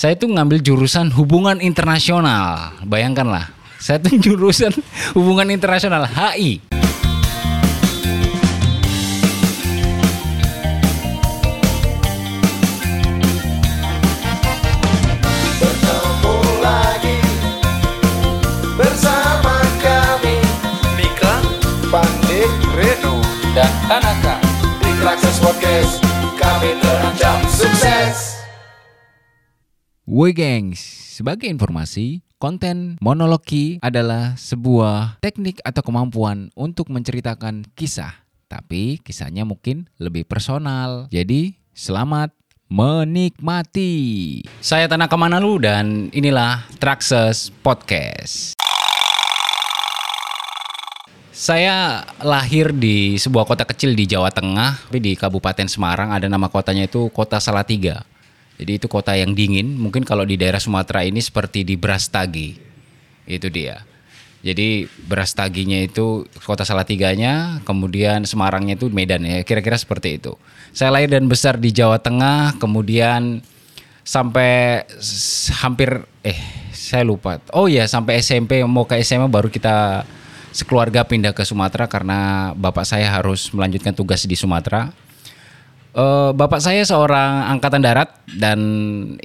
Saya tuh ngambil jurusan hubungan internasional. Bayangkanlah, saya tuh jurusan hubungan internasional HI. Di Podcast kami Woi gengs, sebagai informasi, konten monologi adalah sebuah teknik atau kemampuan untuk menceritakan kisah. Tapi kisahnya mungkin lebih personal. Jadi, selamat menikmati. Saya Tanaka Manalu dan inilah Traxxas Podcast. Saya lahir di sebuah kota kecil di Jawa Tengah, tapi di Kabupaten Semarang ada nama kotanya itu Kota Salatiga. Jadi itu kota yang dingin, mungkin kalau di daerah Sumatera ini seperti di Brastagi. Itu dia. Jadi Brastaginya itu kota Salatiganya, kemudian Semarangnya itu Medan ya, kira-kira seperti itu. Saya lahir dan besar di Jawa Tengah, kemudian sampai hampir eh saya lupa. Oh ya, sampai SMP mau ke SMA baru kita sekeluarga pindah ke Sumatera karena bapak saya harus melanjutkan tugas di Sumatera. Eh, bapak saya seorang angkatan darat dan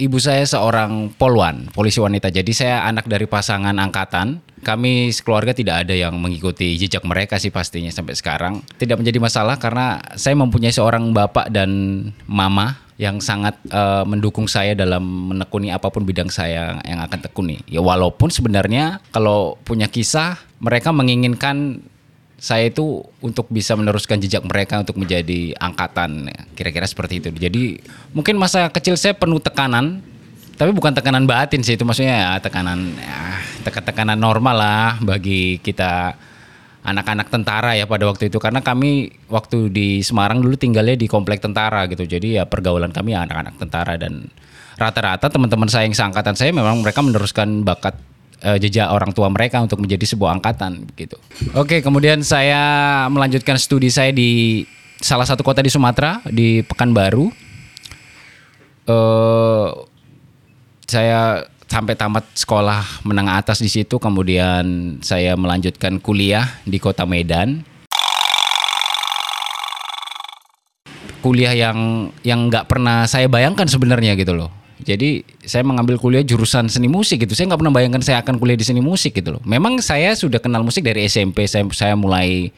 ibu saya seorang polwan, polisi wanita. Jadi saya anak dari pasangan angkatan. Kami sekeluarga tidak ada yang mengikuti jejak mereka sih pastinya sampai sekarang. Tidak menjadi masalah karena saya mempunyai seorang bapak dan mama yang sangat eh, mendukung saya dalam menekuni apa pun bidang saya yang akan tekuni. Ya walaupun sebenarnya kalau punya kisah mereka menginginkan saya itu untuk bisa meneruskan jejak mereka untuk menjadi angkatan kira-kira seperti itu. Jadi mungkin masa kecil saya penuh tekanan tapi bukan tekanan batin sih itu maksudnya ya tekanan ya, tekan- tekanan normal lah bagi kita anak-anak tentara ya pada waktu itu. Karena kami waktu di Semarang dulu tinggalnya di komplek tentara gitu. Jadi ya pergaulan kami anak-anak tentara dan rata-rata teman-teman saya yang seangkatan saya memang mereka meneruskan bakat eh, jejak orang tua mereka untuk menjadi sebuah angkatan gitu. Oke, kemudian saya melanjutkan studi saya di salah satu kota di Sumatera di Pekanbaru. Eh saya sampai tamat sekolah menengah atas di situ, kemudian saya melanjutkan kuliah di kota Medan. kuliah yang yang nggak pernah saya bayangkan sebenarnya gitu loh. Jadi saya mengambil kuliah jurusan seni musik gitu. Saya nggak pernah bayangkan saya akan kuliah di seni musik gitu loh. Memang saya sudah kenal musik dari SMP. Saya saya mulai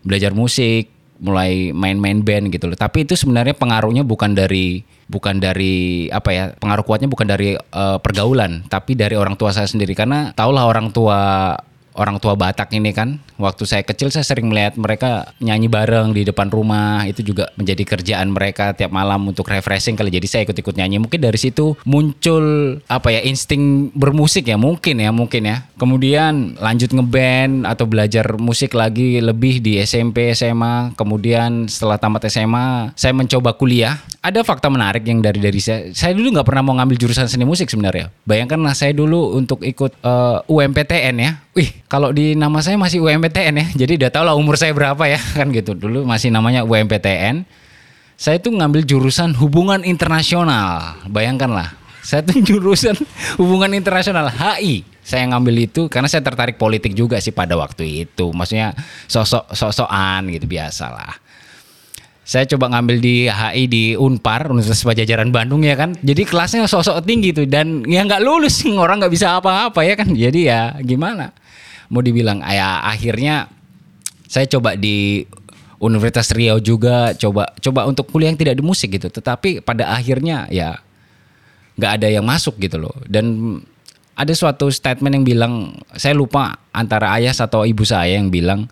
belajar musik, mulai main-main band gitu loh. Tapi itu sebenarnya pengaruhnya bukan dari bukan dari apa ya? Pengaruh kuatnya bukan dari eh, pergaulan, tapi dari orang tua saya sendiri karena tahulah orang tua orang tua Batak ini kan waktu saya kecil saya sering melihat mereka nyanyi bareng di depan rumah. Itu juga menjadi kerjaan mereka tiap malam untuk refreshing kali. Jadi saya ikut-ikut nyanyi. Mungkin dari situ muncul apa ya insting bermusik ya. Mungkin ya mungkin ya. Kemudian lanjut ngeband atau belajar musik lagi lebih di SMP SMA kemudian setelah tamat SMA saya mencoba kuliah. Ada fakta menarik yang dari dari saya. Saya dulu nggak pernah mau ngambil jurusan seni musik sebenarnya. Bayangkanlah saya dulu untuk ikut eh, UMPTN ya. Wih kalau di nama saya masih UMPTN ya. Jadi udah tau lah umur saya berapa ya kan gitu. Dulu masih namanya UMPTN saya tuh ngambil jurusan hubungan internasional. Bayangkanlah saya tuh jurusan hubungan internasional HI saya ngambil itu karena saya tertarik politik juga sih pada waktu itu. Maksudnya sosok sosokan gitu biasalah. Saya coba ngambil di HI di Unpar Universitas Pajajaran Bandung ya kan. Jadi kelasnya sosok tinggi tuh. Dan ya nggak lulus orang nggak bisa apa-apa ya kan. Jadi ya gimana mau dibilang ya akhirnya saya coba di Universitas Riau juga coba coba untuk kuliah yang tidak di musik gitu. Tetapi pada akhirnya ya nggak ada yang masuk gitu loh. Dan ada suatu statement yang bilang saya lupa antara ayah atau ibu saya yang bilang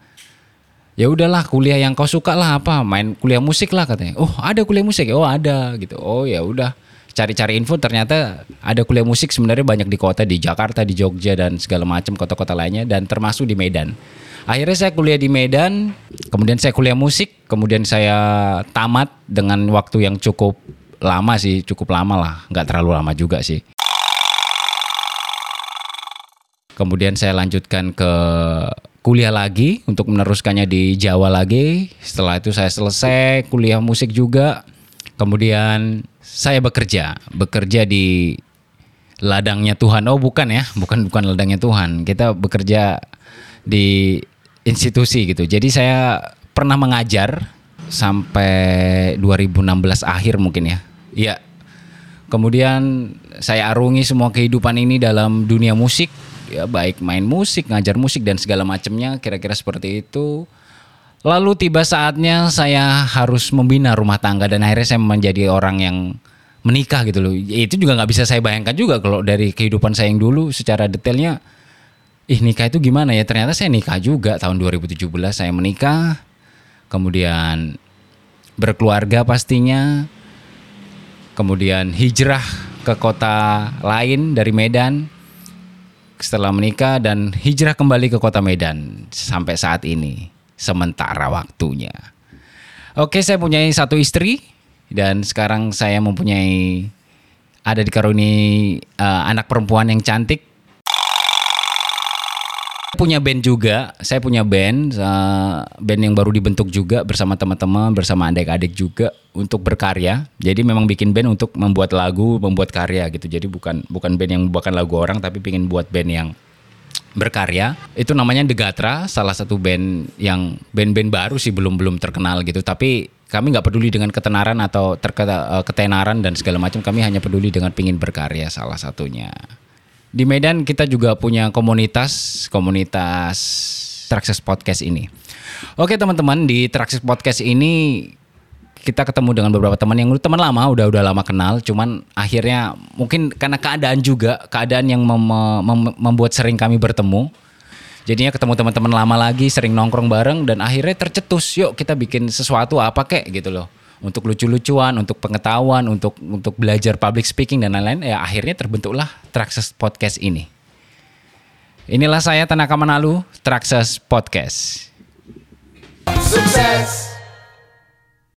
ya udahlah kuliah yang kau suka lah apa main kuliah musik lah katanya. Oh ada kuliah musik? Oh ada gitu. Oh ya udah cari-cari info ternyata ada kuliah musik sebenarnya banyak di kota di Jakarta di Jogja dan segala macam kota-kota lainnya dan termasuk di Medan akhirnya saya kuliah di Medan kemudian saya kuliah musik kemudian saya tamat dengan waktu yang cukup lama sih cukup lama lah nggak terlalu lama juga sih Kemudian saya lanjutkan ke kuliah lagi untuk meneruskannya di Jawa lagi. Setelah itu saya selesai kuliah musik juga. Kemudian saya bekerja, bekerja di ladangnya Tuhan. Oh bukan ya, bukan bukan ladangnya Tuhan. Kita bekerja di institusi gitu. Jadi saya pernah mengajar sampai 2016 akhir mungkin ya. Iya. Kemudian saya arungi semua kehidupan ini dalam dunia musik, ya baik main musik, ngajar musik dan segala macamnya, kira-kira seperti itu. Lalu tiba saatnya saya harus membina rumah tangga dan akhirnya saya menjadi orang yang menikah gitu loh. Ya, Itu juga nggak bisa saya bayangkan juga kalau dari kehidupan saya yang dulu secara detailnya. Ih nikah itu gimana ya? Ternyata saya nikah juga tahun 2017 saya menikah. Kemudian berkeluarga pastinya. Kemudian hijrah ke kota lain dari Medan setelah menikah dan hijrah kembali ke kota Medan sampai saat ini sementara waktunya. Oke, saya punya satu istri dan sekarang saya mempunyai ada di karuni eh, anak perempuan yang cantik. Punya band juga, saya punya band, eh, band yang baru dibentuk juga bersama teman-teman, bersama adik-adik juga untuk berkarya. Jadi memang bikin band untuk membuat lagu, membuat karya gitu. Jadi bukan bukan band yang membawakan lagu orang, tapi pengen buat band yang berkarya. Itu namanya The Gatra salah satu band yang band-band baru sih belum belum terkenal gitu. Tapi kami nggak peduli dengan ketenaran atau eh, ketenaran dan segala macam. Kami hanya peduli dengan pingin berkarya salah satunya. Di Medan kita juga punya komunitas komunitas Traxxas Podcast ini. Oke teman-teman di Traxxas Podcast ini kita ketemu dengan beberapa teman yang teman lama udah udah lama kenal cuman akhirnya mungkin karena keadaan juga keadaan yang mem- mem- membuat sering kami bertemu. Jadinya ketemu teman-teman lama lagi sering nongkrong bareng dan akhirnya tercetus yuk kita bikin sesuatu apa kek? Gitu loh. Untuk lucu-lucuan untuk pengetahuan untuk untuk belajar public speaking dan lain-lain ya akhirnya terbentuklah Traxxas Podcast ini. Inilah saya Tanaka Manalu Traxxas Podcast. Sukses